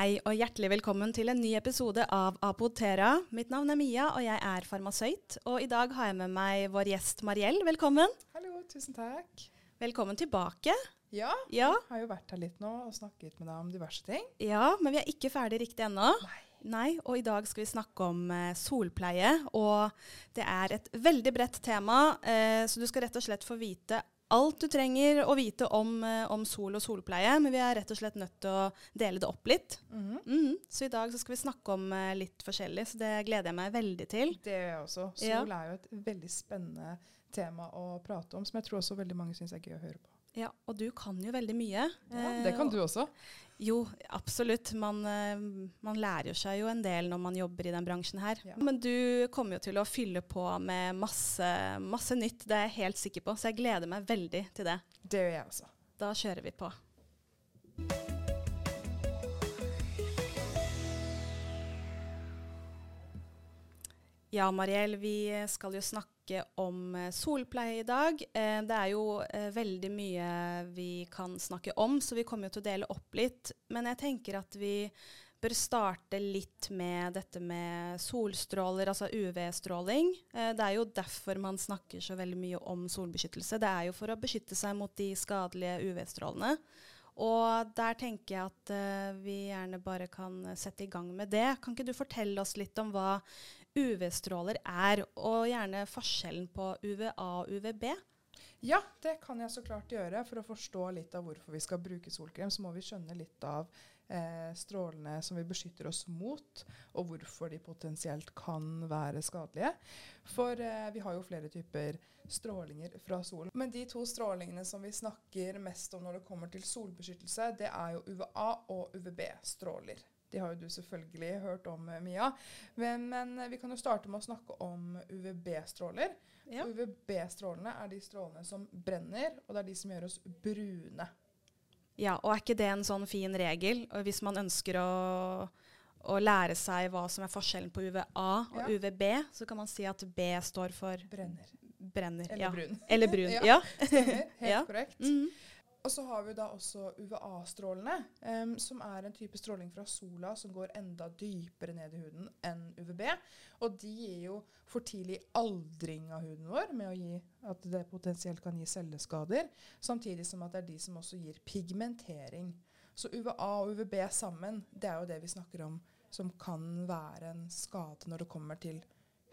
Hei og hjertelig velkommen til en ny episode av Apotera. Mitt navn er Mia, og jeg er farmasøyt. Og i dag har jeg med meg vår gjest Mariell. Velkommen. Hallo, tusen takk. Velkommen tilbake. Ja, Ja, jeg har jo vært her litt nå og snakket med deg om diverse ting. ja men vi er ikke ferdig riktig ennå. Nei. Nei, og i dag skal vi snakke om eh, solpleie. Og det er et veldig bredt tema, eh, så du skal rett og slett få vite alt du trenger å vite om, eh, om sol og solpleie. Men vi er rett og slett nødt til å dele det opp litt. Mhm. Mhm, Så i dag så skal vi snakke om eh, litt forskjellig, så det gleder jeg meg veldig til. Det gjør jeg også. Sol Ja. er jo et veldig spennende tema å prate om, som jeg tror også veldig mange syns er gøy å høre på. Ja, Og du kan jo veldig mye. Ja, det kan Eh, du også. Jo, absolutt. Man, eh, man lærer jo seg jo en del når man jobber i den bransjen her. Ja. Men du kommer jo til å fylle på med masse, masse nytt, det er jeg helt sikker på. Så jeg gleder meg veldig til det. Det gjør jeg også. Da kjører vi på. Ja, Mariell, vi skal jo snakke om eh, solpleie i dag. Eh, det er jo eh, veldig mye vi kan snakke om, så vi kommer jo til å dele opp litt. Men jeg tenker at vi bør starte litt med dette med solstråler, altså UV-stråling. Det er jo derfor man snakker så veldig mye om solbeskyttelse. Det er jo for å beskytte seg mot de skadelige UV-strålene. Og der tenker jeg at uh, vi gjerne bare kan sette i gang med det. Kan ikke du fortelle oss litt om hva UV-stråler er, og gjerne forskjellen på UVA og UVB? Ja, det kan jeg så klart gjøre. For å forstå litt av hvorfor vi skal bruke solkrem, så må vi skjønne litt av eh, strålene som vi beskytter oss mot, og hvorfor de potensielt kan være skadelige. For eh, vi har jo flere typer strålinger fra solen. Men de to strålingene som vi snakker mest om når det kommer til solbeskyttelse, det er jo UVA og UVB-stråler. De har jo du selvfølgelig hørt om, eh, Mia. Men, men eh, vi kan jo starte med å snakke om UVB-stråler. Ja. UVB-strålene er de strålene som brenner, og det er de som gjør oss brune. Ja, og er ikke det en sånn fin regel? Hvis man ønsker å, å lære seg hva som er forskjellen på UVA og Ja. UVB, så kan man si at B står for Brenner. brenner. Eller ja. brun. Eller brun. Ja. Helt korrekt. Mhm. Og så har vi da også UVA-strålene, um, som er en type stråling fra sola som går enda dypere ned i huden enn UVB. Og de gir jo for tidlig aldring av huden vår, med å gi at det potensielt kan gi celleskader. Samtidig som at det er de som også gir pigmentering. Så UVA og UVB sammen, det er jo det vi snakker om som kan være en skade når det kommer til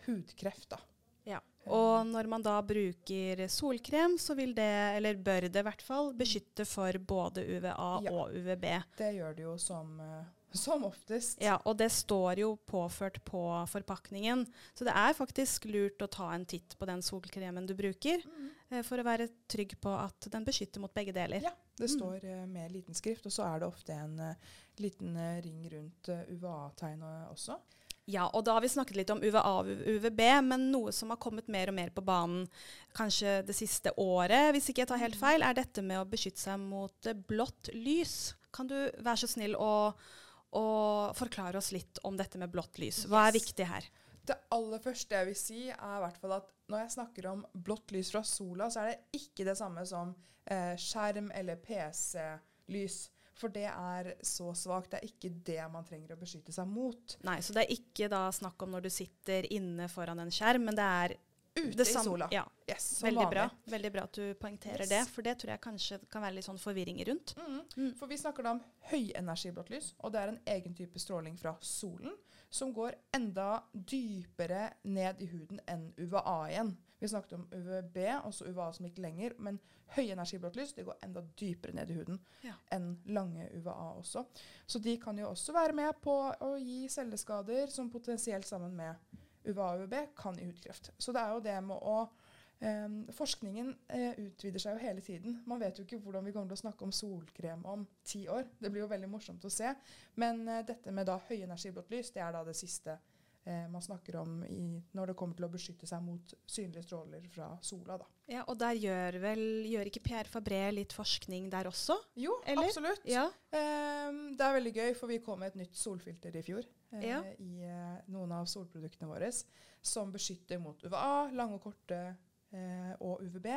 hudkreft. da. Ja. Og når man da bruker solkrem, så vil det, eller bør det i hvert fall, beskytte for både UVA Ja. og UVB. Det gjør det jo som, eh, som oftest. Ja, og det står jo påført på forpakningen. Så det er faktisk lurt å ta en titt på den solkremen du bruker, Mm. eh, for å være trygg på at den beskytter mot begge deler. Ja, det Mm. står eh, med liten skrift, og så er det ofte en liten ring rundt UVA-tegnet også. Ja, og da har vi snakket litt om UVA og UVB, men noe som har kommet mer og mer på banen kanskje det siste året, hvis ikke jeg tar helt feil, er dette med å beskytte seg mot eh, blått lys. Kan du være så snill å, å forklare oss litt om dette med blått lys? Hva er viktig her? Det aller første jeg vil si, er i hvert fall at når jeg snakker om blått lys fra sola, så er det ikke det samme som eh, skjerm eller PC-lys. For det er så svakt. Det er ikke det man trenger å beskytte seg mot. Nei, så det er ikke da snakk om når du sitter inne foran en skjerm, men det er Ute det i sola. Ja, Yes, veldig vanlig. bra. Veldig bra at du poengterer Yes. det, for det tror jeg kanskje kan være litt sånn forvirring rundt. Mm. Mm. For vi snakker da om høyenergiblått lys, og det er en egen type stråling fra solen som går enda dypere ned i huden enn UVA igjen. Vi snakket om UVB, også UVA som gikk lenger, men høyenergiblått lys det går enda dypere ned i huden Ja. enn lange UVA også. Så de kan jo også være med på å gi celleskader som potensielt sammen med UVA og UVB kan gi hudkreft. Så det er jo det med å Um, forskningen uh, utvider seg jo hele tiden. Man vet jo ikke hvordan vi kommer til å snakke om solkrem om ti år. Det blir jo veldig morsomt å se. Men uh, dette med da høyenergiblått lys, det er da det siste man snakker om i, når det kommer til å beskytte seg mot synlige stråler fra sola. da. Ja, og der gjør vel Gjør ikke Pierre Fabré litt forskning der også? Jo, Eller? absolutt. Ja. Em, det er veldig gøy, for vi kom med et nytt solfilter i fjor eh, Ja. i eh, noen av solproduktene våre, som beskytter mot UVA, lange og korte eh, og UVB,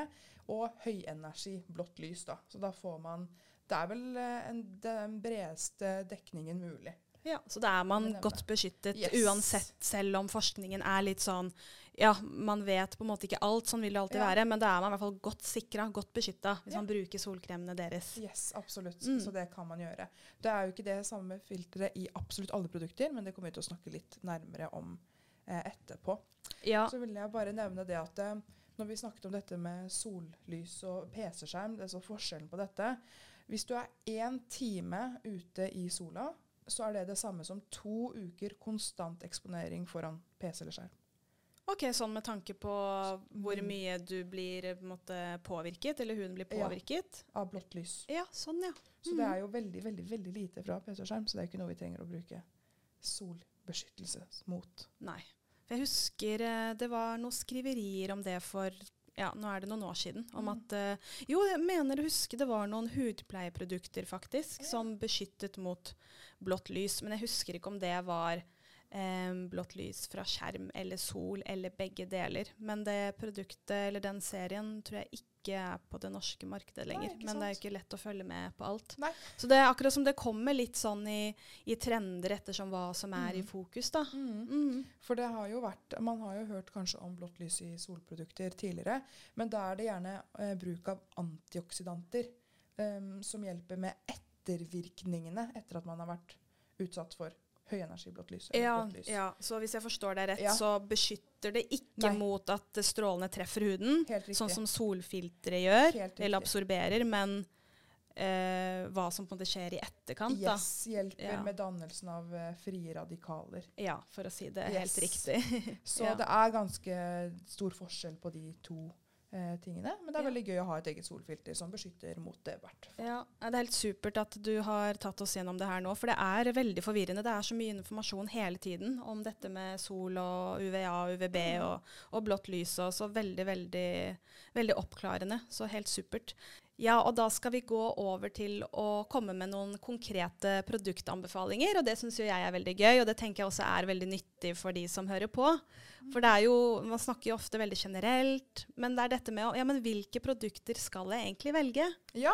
og høyenergi blått lys. Da. Så da får man det er vel eh, en, den bredeste dekningen mulig. Ja, Så da er man er godt beskyttet Yes. uansett, selv om forskningen er litt sånn Ja, man vet på en måte ikke alt, sånn vil det alltid Ja. være, men da er man i hvert fall godt sikra, godt beskytta, hvis Ja. man bruker solkremene deres. Yes, absolutt. Mm. Så det kan man gjøre. Det er jo ikke det samme filteret i absolutt alle produkter, men det kommer vi til å snakke litt nærmere om eh, etterpå. Ja. Så vil jeg bare nevne det at eh, når vi snakket om dette med sollys og PC-skjerm, det er så forskjellen på dette Hvis du er én time ute i sola, så er det det samme som to uker konstant eksponering foran PC eller skjerm. OK, sånn med tanke på hvor Mm. mye du blir på en måte, påvirket, eller huden blir Ja. påvirket. Av blått lys. Ja, sånn, ja. Så Mhm. det er jo veldig veldig, veldig lite fra PC og skjerm, så det er ikke noe vi trenger å bruke solbeskyttelse mot. Nei. For jeg husker eh, det var noen skriverier om det for ja, nå er det noen år siden. Om Mm. at uh, Jo, jeg mener å huske det var noen hudpleieprodukter faktisk som beskyttet mot blått lys. Men jeg husker ikke om det var eh, blått lys fra skjerm eller sol eller begge deler. Men det produktet eller den serien tror jeg ikke er på det norske markedet lenger. Nei, men det er jo ikke lett å følge med på alt. Nei. Så det er akkurat som det kommer litt sånn i, i trender ettersom hva som er i Mm. fokus, da. Mm. Mm. For det har jo vært, man har jo hørt kanskje om blått lys i solprodukter tidligere, men da er det gjerne eh, bruk av antioksidanter um, som hjelper med ettervirkningene etter at man har vært utsatt for høyenergiblått lys. Ja, lys. ja, så hvis jeg forstår deg rett, Ja. så beskytter det ikke Nei. mot at strålene treffer huden, sånn som solfiltre gjør, eller absorberer, men eh, hva som på en måte skjer i etterkant, Yes, hjelper Ja. med dannelsen av uh, frie radikaler. Ja, for å si det Yes. helt riktig. Så det er ganske stor forskjell på de to tingene. Men det er veldig gøy å ha et eget solfilter som beskytter mot det. hvert. Ja, Det er helt supert at du har tatt oss gjennom det her nå, for det er veldig forvirrende. Det er så mye informasjon hele tiden om dette med sol og UVA, UVB Mm. og, og blått lys. Og så veldig, veldig, veldig oppklarende. Så helt supert. Ja, og da skal vi gå over til å komme med noen konkrete produktanbefalinger. Og det syns jo jeg er veldig gøy, og det tenker jeg også er veldig nyttig for de som hører på. For det er jo, man snakker jo ofte veldig generelt, men det er dette med Ja, men hvilke produkter skal jeg egentlig velge? Ja,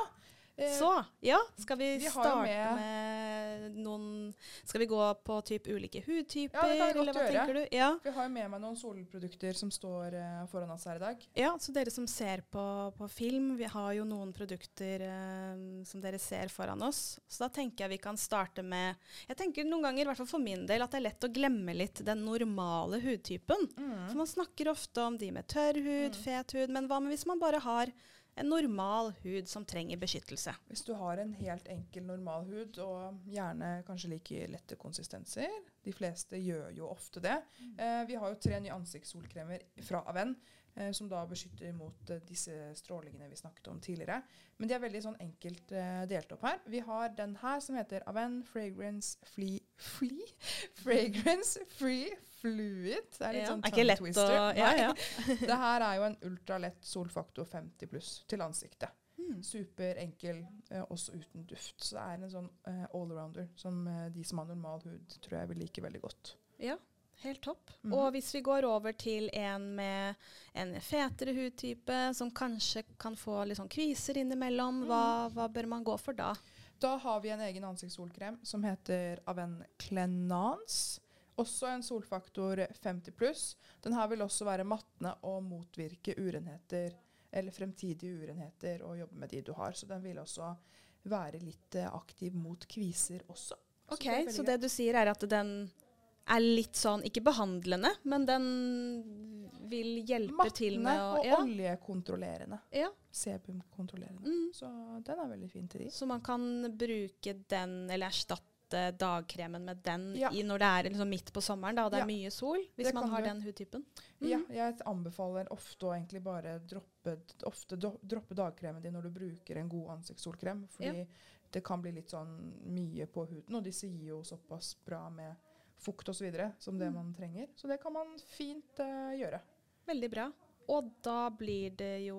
eh, Så, ja, skal vi, vi starte med- med, noen Skal vi gå på typ ulike hudtyper, Ja, det kan vi eller godt gjøre. du? Ja. vi har jo med meg noen solprodukter som står uh, foran oss her i dag. ja, så dere som ser på, på film, vi har jo noen produkter uh, som dere ser foran oss. Så da tenker jeg vi kan starte med Jeg tenker noen ganger, i hvert fall for min del, at det er lett å glemme litt den normale hudtypen. For man snakker ofte om de med tørr hud, Mm. fet hud, men hva med hvis man bare har en normal hud som trenger beskyttelse? Hvis du har en helt enkel, normal hud, og gjerne kanskje like lette konsistenser De fleste gjør jo ofte det. Eh, vi har jo tre nye ansiktssolkremer fra Aven. Eh, som da beskytter mot eh, disse strålingene vi snakket om tidligere. Men de er veldig sånn enkelt eh, delt opp her. Vi har den her som heter Aven Fragrance Flea Flea? Fragrance Free Fluid. Det er litt Ja, sånn er ikke lett å. Ja, ja. Det her er jo en ultralett solfaktor 50 pluss til ansiktet. Mm. Superenkel, eh, også uten duft. Så det er en sånn eh, allrounder som eh, de som har normal hud, tror jeg vil like veldig godt. Ja, helt topp. Mhm. Og hvis vi går over til en med en fetere hudtype, som kanskje kan få litt sånn kviser innimellom, mm. hva, hva bør man gå for da? Da har vi en egen ansiktssolkrem som heter Aven Clenance. Også en solfaktor 50 pluss. Den her vil også være mattende og motvirke urenheter, eller fremtidige urenheter, og jobbe med de du har. Så den vil også være litt eh, aktiv mot kviser også. Ok, det er Så det du sier er at den er litt sånn, ikke behandlende, men den vil hjelpe til med Mattende Mattene og ja, oljekontrollerende. ja. Sebumkontrollerende. Mm. Så den er veldig fin til de. Så man kan bruke den, eller erstatte dagkremen med den Ja. i når det er liksom midt på sommeren, da, og det er mye sol, hvis man har du. den hudtypen. Mm. Ja, jeg anbefaler ofte å egentlig bare droppe, ofte do, droppe dagkremen din når du bruker en god ansiktssolkrem. Fordi det kan bli litt sånn mye på huden, og disse gir jo såpass bra med fukt osv. som det Mm. man trenger. Så det kan man fint uh, gjøre. Veldig bra. Og da blir det jo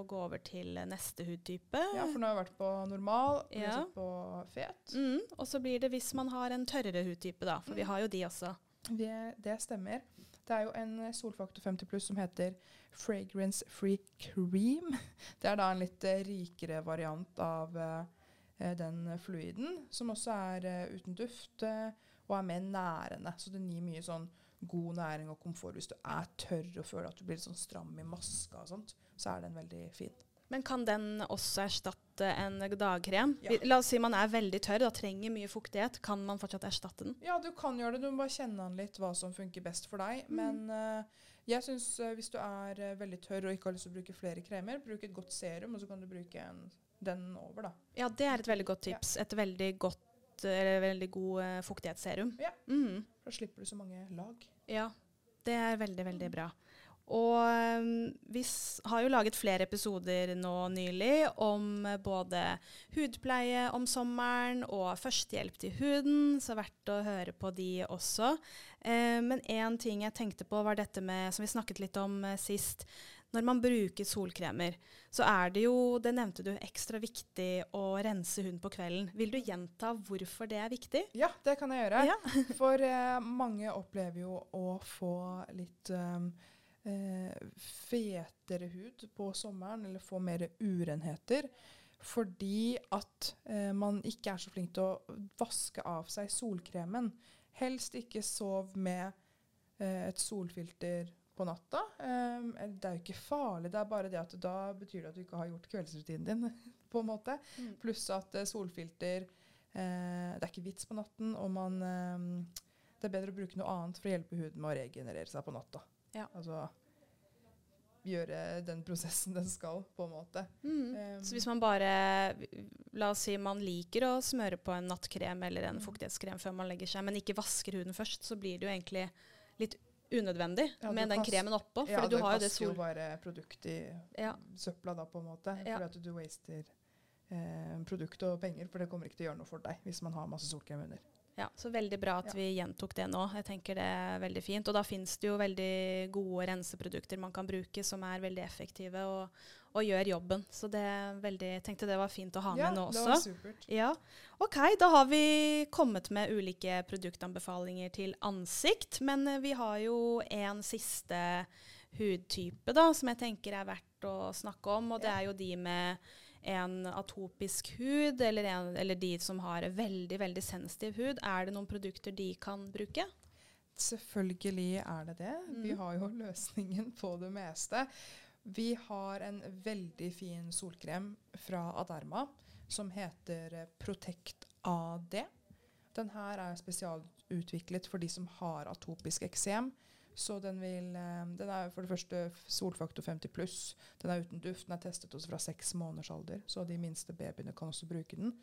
å gå over til neste hudtype. Ja, For nå har jeg vært på normal, og Ja. på fet. Mm, og så blir det hvis man har en tørrere hudtype, da. For vi Mm. har jo de også. Det, det stemmer. Det er jo en solfaktor 50 pluss som heter Fragrance Free Cream. Det er da en litt eh, rikere variant av eh, den fluiden, som også er uh, uten duft eh, og er mer nærende. Så den gir mye sånn god næring og komfort. Hvis du er tørr og føler at du blir litt sånn stram i maska og sånt, så er den veldig fin. Men kan den også erstatte en dagkrem? Ja. La oss si man er veldig tørr og trenger mye fuktighet. Kan man fortsatt erstatte den? Ja, du kan gjøre det. Du må bare kjenne an litt hva som funker best for deg. Men uh, jeg syns hvis du er uh, veldig tørr og ikke har lyst til å bruke flere kremer, bruk et godt serum, og så kan du bruke en, den over, da. Ja, det er et veldig godt tips. Et veldig godt eller veldig god eh, fuktighetsserum. Ja. Mm. Da slipper du så mange lag. Ja, det er veldig, veldig bra. Og um, vi har jo laget flere episoder nå nylig om eh, både hudpleie om sommeren og førstehjelp til huden, så verdt å høre på de også. Eh, men én ting jeg tenkte på, var dette med, som vi snakket litt om eh, sist, når man bruker solkremer, så er det jo, det nevnte du, ekstra viktig å rense huden på kvelden. Vil du gjenta hvorfor det er viktig? Ja, det kan jeg gjøre. Ja. For eh, mange opplever jo å få litt um, eh, fetere hud på sommeren, eller få mer urenheter. Fordi at eh, man ikke er så flink til å vaske av seg solkremen. Helst ikke sov med eh, et solfilter på natta. Um, det er jo ikke farlig, det er bare det at da betyr det at du ikke har gjort kveldsrutinen din. på en måte. Mm. Pluss at uh, solfilter uh, Det er ikke vits på natten, og man eh, Det er bedre å bruke noe annet for å hjelpe huden med å regenerere seg på natta. Ja. Altså gjøre den prosessen den skal, på en måte. Mm. Um, Så hvis man bare La oss si man liker å smøre på en nattkrem eller en Mm. fuktighetskrem før man legger seg, men ikke vasker huden først, så blir det jo egentlig litt unødvendig Ja, med den kremen oppå. ja, Fordi du har jo det kaster jo bare produkt i Ja. søpla da, på en måte. Ja. Fordi at du waster eh, produkt og penger, for det kommer ikke til å gjøre noe for deg hvis man har masse solkrem under. Ja, så veldig bra at vi gjentok det nå. Jeg tenker det er veldig fint. Og da finnes det jo veldig gode renseprodukter man kan bruke som er veldig effektive og, og gjør jobben. Så det er veldig, jeg tenkte det var fint å ha ja, med nå det var supert. Ja, ok. Da har vi kommet med ulike produktanbefalinger til ansikt. Men eh, vi har jo en siste hudtype da, som jeg tenker er verdt å snakke om. Og det er jo de med en atopisk hud, eller, en, eller de som har veldig veldig sensitiv hud. Er det noen produkter de kan bruke? Selvfølgelig er det det. Vi Mhm. har jo løsningen på det meste. Vi har en veldig fin solkrem fra Aderma som heter eh, Protect AD. Den her er spesialutviklet for de som har atopisk eksem. Så den vil eh, Den er for det første solfaktor 50 pluss. Den er uten duft. Den er testet også fra seks måneders alder, så de minste babyene kan også bruke den.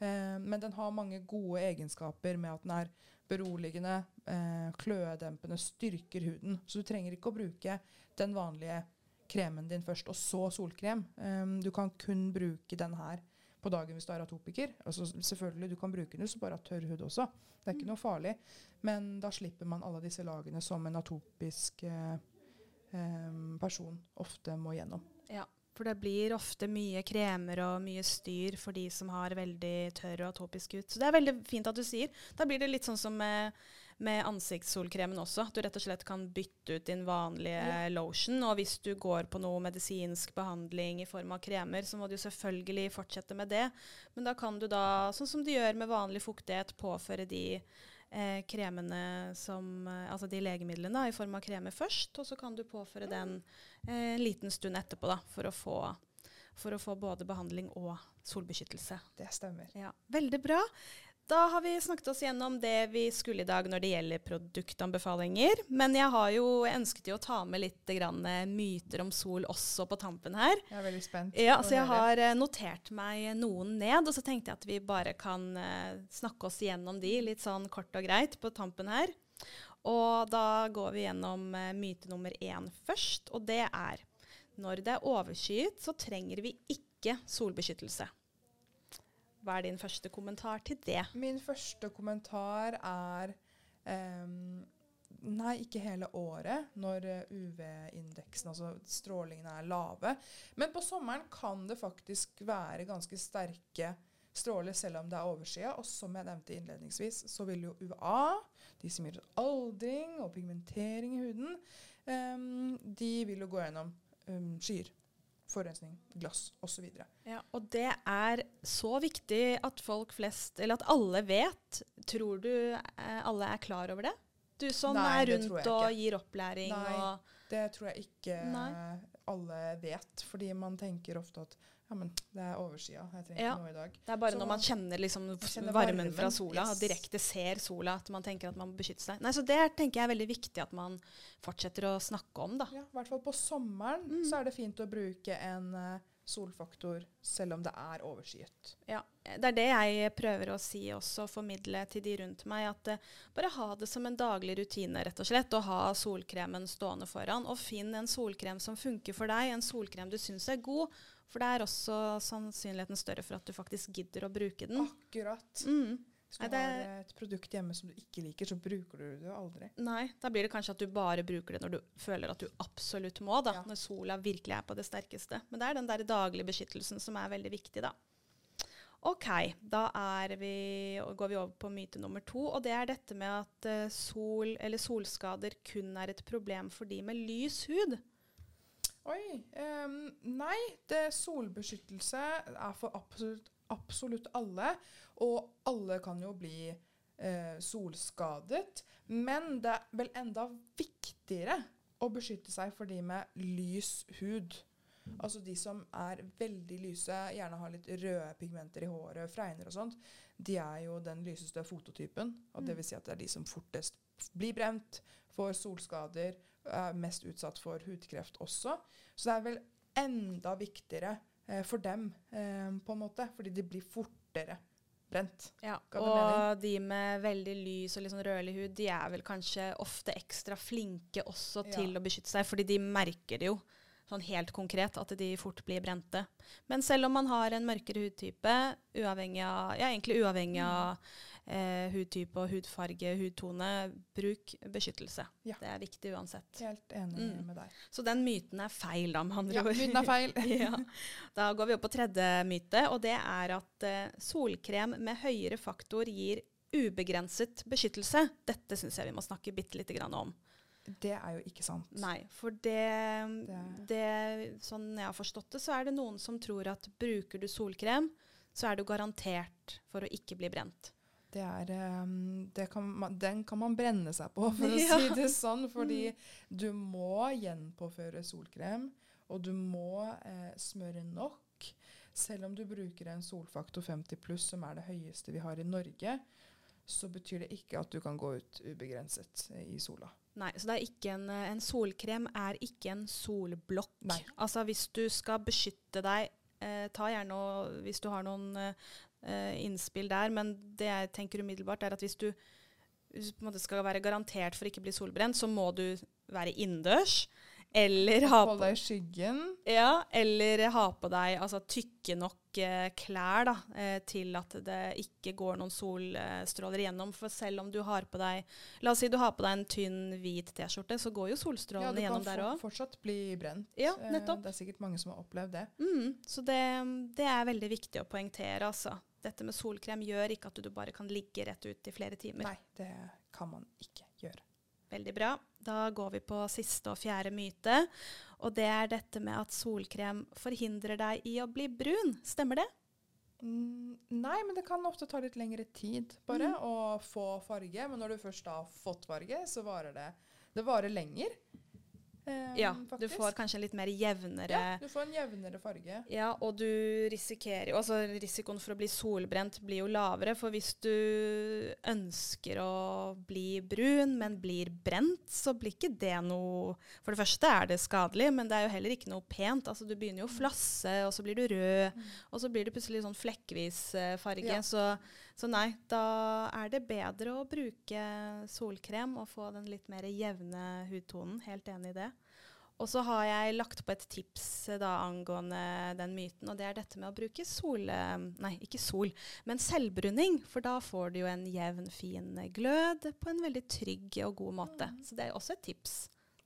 Eh, men den har mange gode egenskaper med at den er beroligende, eh, kløedempende, styrker huden. Så du trenger ikke å bruke den vanlige kremen din først, og så solkrem. Um, du kan kun bruke den her på dagen hvis du er atopiker. Altså, selvfølgelig, Du kan bruke den hvis du bare har tørr hud også. Det er ikke noe farlig. Men da slipper man alle disse lagene som en atopisk eh, em, person ofte må gjennom. Ja, for det blir ofte mye kremer og mye styr for de som har veldig tørr og atopisk hud. Så det er veldig fint at du sier. Da blir det litt sånn som med, med ansiktssolkremen også. At du rett og slett kan bytte ut din vanlige Ja. lotion. Og hvis du går på noe medisinsk behandling i form av kremer, så må du selvfølgelig fortsette med det. Men da kan du da, sånn som du gjør med vanlig fuktighet, påføre de eh, kremene som eh, Altså de legemidlene da, i form av kremer først, og så kan du påføre den eh, en liten stund etterpå da, for å få, for å få både behandling og solbeskyttelse. Det stemmer. Ja, Veldig bra. Da har vi snakket oss gjennom det vi skulle i dag når det gjelder produktanbefalinger. Men jeg har jo ønsket jo å ta med litt grann, eh, myter om sol også på tampen her. Jeg er veldig spent. Ja, så jeg har eh, notert meg noen ned, og så tenkte jeg at vi bare kan eh, snakke oss gjennom de litt sånn kort og greit på tampen her. Og da går vi gjennom myte nummer én først, og det er når det er overskyet, så trenger vi ikke solbeskyttelse. Hva er din første kommentar til det? Min første kommentar er um, Nei, ikke hele året når eh, UV-indeksen, altså strålingene, er lave. Men på sommeren kan det faktisk være ganske sterke stråler selv om det er overskya. Og som jeg nevnte innledningsvis, så vil jo UVA, de som gir aldring og pigmentering i huden, um, de vil jo gå gjennom um, skyer. Forurensning, glass osv. Ja, og det er så viktig at folk flest, eller at alle vet. Tror du eh, alle er klar over det? Du som Nei, er rundt og gir opplæring Nei. og Det tror jeg ikke Nei. Alle vet, fordi man tenker ofte at ja, men det er oversida, jeg trenger Ja. noe i dag. Det er bare Så- når man kjenner, liksom, Kjenner varmen, varmen, fra sola, yes. direkte ser sola, at man tenker at man må beskytte seg. Nei, Så det tenker jeg er veldig viktig at man fortsetter å snakke om, da. Ja, I hvert fall på sommeren Mm. så er det fint å bruke en eh, solfaktor selv om det er overskyet. Ja, Det er det jeg prøver å si også, formidle til de rundt meg. At eh, bare ha det som en daglig rutine, rett og slett. Og ha solkremen stående foran. Og finn en solkrem som funker for deg, en solkrem du syns er god. For det er også sannsynligheten større for at du faktisk gidder å bruke den. Akkurat. Mm. Hvis Nei, du det- har et produkt hjemme som du ikke liker, så bruker du det jo aldri. Nei, da blir det kanskje at du bare bruker det når du føler at du absolutt må, da. Ja. Når sola virkelig er på det sterkeste. Men det er den der daglige beskyttelsen som er veldig viktig, da. OK, da vi, går vi over på myte nummer to. Og det er dette med at eh, sol, eller solskader kun er et problem for de med lys hud. Oi. Um, nei, det solbeskyttelse er for absolutt, absolutt alle. Og alle kan jo bli eh, solskadet. Men det er vel enda viktigere å beskytte seg for de med lys hud. Altså de som er veldig lyse, gjerne har litt røde pigmenter i håret, fregner og sånt. De er jo den lyseste fototypen. Og Mm. det vil si at det er de som fortest blir brent, får solskader, er mest utsatt for hudkreft også. Så det er vel enda viktigere for dem, eh, på en måte, fordi de blir fortere brent. Ja, og de med veldig lys og litt sånn rødlig hud, de er vel kanskje ofte ekstra flinke også Ja. til å beskytte seg, fordi de merker det jo sånn helt konkret at de fort blir brente. Men selv om man har en mørkere hudtype, uavhengig av, ja, egentlig uavhengig av eh, hudtype og hudfarge, hudtone, bruk beskyttelse. Ja. Det er viktig uansett. Helt enig Mm. med deg. Så den myten er feil, da, med andre Ja, ord. myten er feil. ja. Da går vi opp på tredje myte, og det er at eh, solkrem med høyere faktor gir ubegrenset beskyttelse. Dette syns jeg vi må snakke bitte lite grann om. Det er jo ikke sant. Nei, for det, Det- det Sånn jeg har forstått det, så er det noen som tror at bruker du solkrem, så er du garantert for å ikke bli brent. Det er, ehm, det kan den kan man brenne seg på, for å Ja. si det sånn. Fordi du må gjenpåføre solkrem, og du må eh, smøre nok. Selv om du bruker en solfaktor 50 pluss, som er det høyeste vi har i Norge, så betyr det ikke at du kan gå ut ubegrenset eh, i sola. Nei, så en, eh, en solkrem er ikke en solblokk. Nei. Altså hvis du skal beskytte deg, eh, ta gjerne og, hvis du har noen eh, innspill der, men det jeg tenker umiddelbart er at hvis du, hvis du på en måte skal være garantert for ikke bli solbrent, så må du være innendørs. Eller ha, på, deg skyggen. ja, eller ha på deg altså, tykke nok eh, klær da, eh, til at det ikke går noen solstråler igjennom. For selv om du har på deg La oss si du har på deg en tynn, hvit T-skjorte, så går jo solstrålene kan gjennom der Du kan fortsatt bli brent. Ja, Eh. Det er sikkert mange som har opplevd det. Mm, så det, det er veldig viktig å poengtere. Altså. Dette med solkrem gjør ikke at du bare kan ligge rett ut i flere timer. Nei, det kan man ikke gjøre. Veldig bra. Da går vi på siste og fjerde myte. Og det er dette med at solkrem forhindrer deg i å bli brun. Stemmer det? Mm, nei, men det kan ofte ta litt lengre tid bare mm. å få farge. Men når du først har fått farge, så varer det Det varer lenger. Eh, Ja. Du får kanskje en litt mer jevnere Ja, du får en jevnere farge. Ja, og du risikerer jo Altså risikoen for å bli solbrent blir jo lavere, for hvis du ønsker å bli brun, men blir brent, så blir ikke det noe For det første er det skadelig, men det er jo heller ikke noe pent. Altså du begynner jo å flasse, og så blir du rød, og så blir det plutselig sånn flekkvis eh, farge. Ja. Så, så nei, da er det bedre å bruke solkrem og få den litt mer jevne hudtonen. Helt enig i det. Og så har jeg lagt på et tips eh, da angående den myten, og det er dette med å bruke sol eh, Nei, ikke sol, men selvbruning. For da får du jo en jevn, fin glød på en veldig trygg og god måte. Så det er også et tips.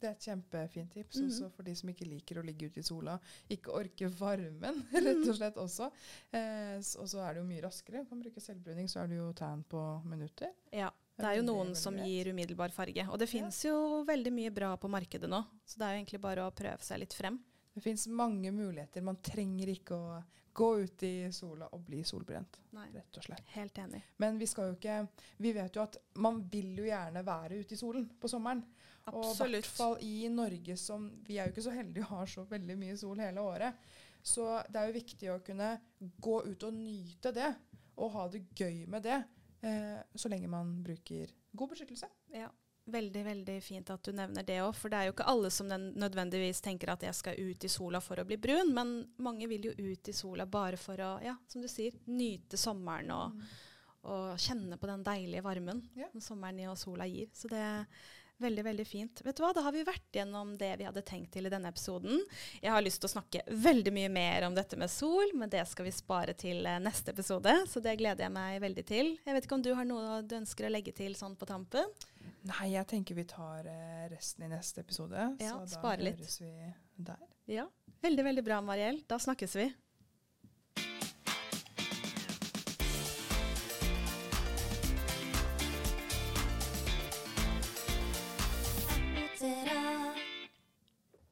Det er et kjempefint tips, mm. også for de som ikke liker å ligge ute i sola. Ikke orker varmen, rett og slett også. Eh, og så er det jo mye raskere. Kan bruke selvbruning, så er du jo tan på minutter. Ja. Det er jo noen som gir umiddelbar farge. Og det fins jo veldig mye bra på markedet nå, så det er jo egentlig bare å prøve seg litt frem. Det fins mange muligheter. Man trenger ikke å gå ut i sola og bli solbrent, Nei, rett og slett. helt enig. Men vi skal jo ikke Vi vet jo at man vil jo gjerne være ute i solen på sommeren. Og i hvert fall i Norge som Vi er jo ikke så heldige og har så veldig mye sol hele året. Så det er jo viktig å kunne gå ut og nyte det, og ha det gøy med det, eh, så lenge man bruker god beskyttelse. Ja. Veldig veldig fint at du nevner det òg. For det er jo ikke alle som den nødvendigvis tenker at jeg skal ut i sola for å bli brun, men mange vil jo ut i sola bare for å, ja, som du sier, nyte sommeren og, og kjenne på den deilige varmen Ja. som sommeren og sola gir. Så det veldig, veldig fint. Vet du hva, Da har vi vært gjennom det vi hadde tenkt til i denne episoden. Jeg har lyst til å snakke veldig mye mer om dette med sol, men det skal vi spare til eh, neste episode. Så det gleder jeg meg veldig til. Jeg vet ikke om du har noe du ønsker å legge til sånn på tampen? Nei, jeg tenker vi tar eh, resten i neste episode. Ja, så da spare litt. høres vi der. Ja. Veldig, veldig bra, Mariell. Da snakkes vi.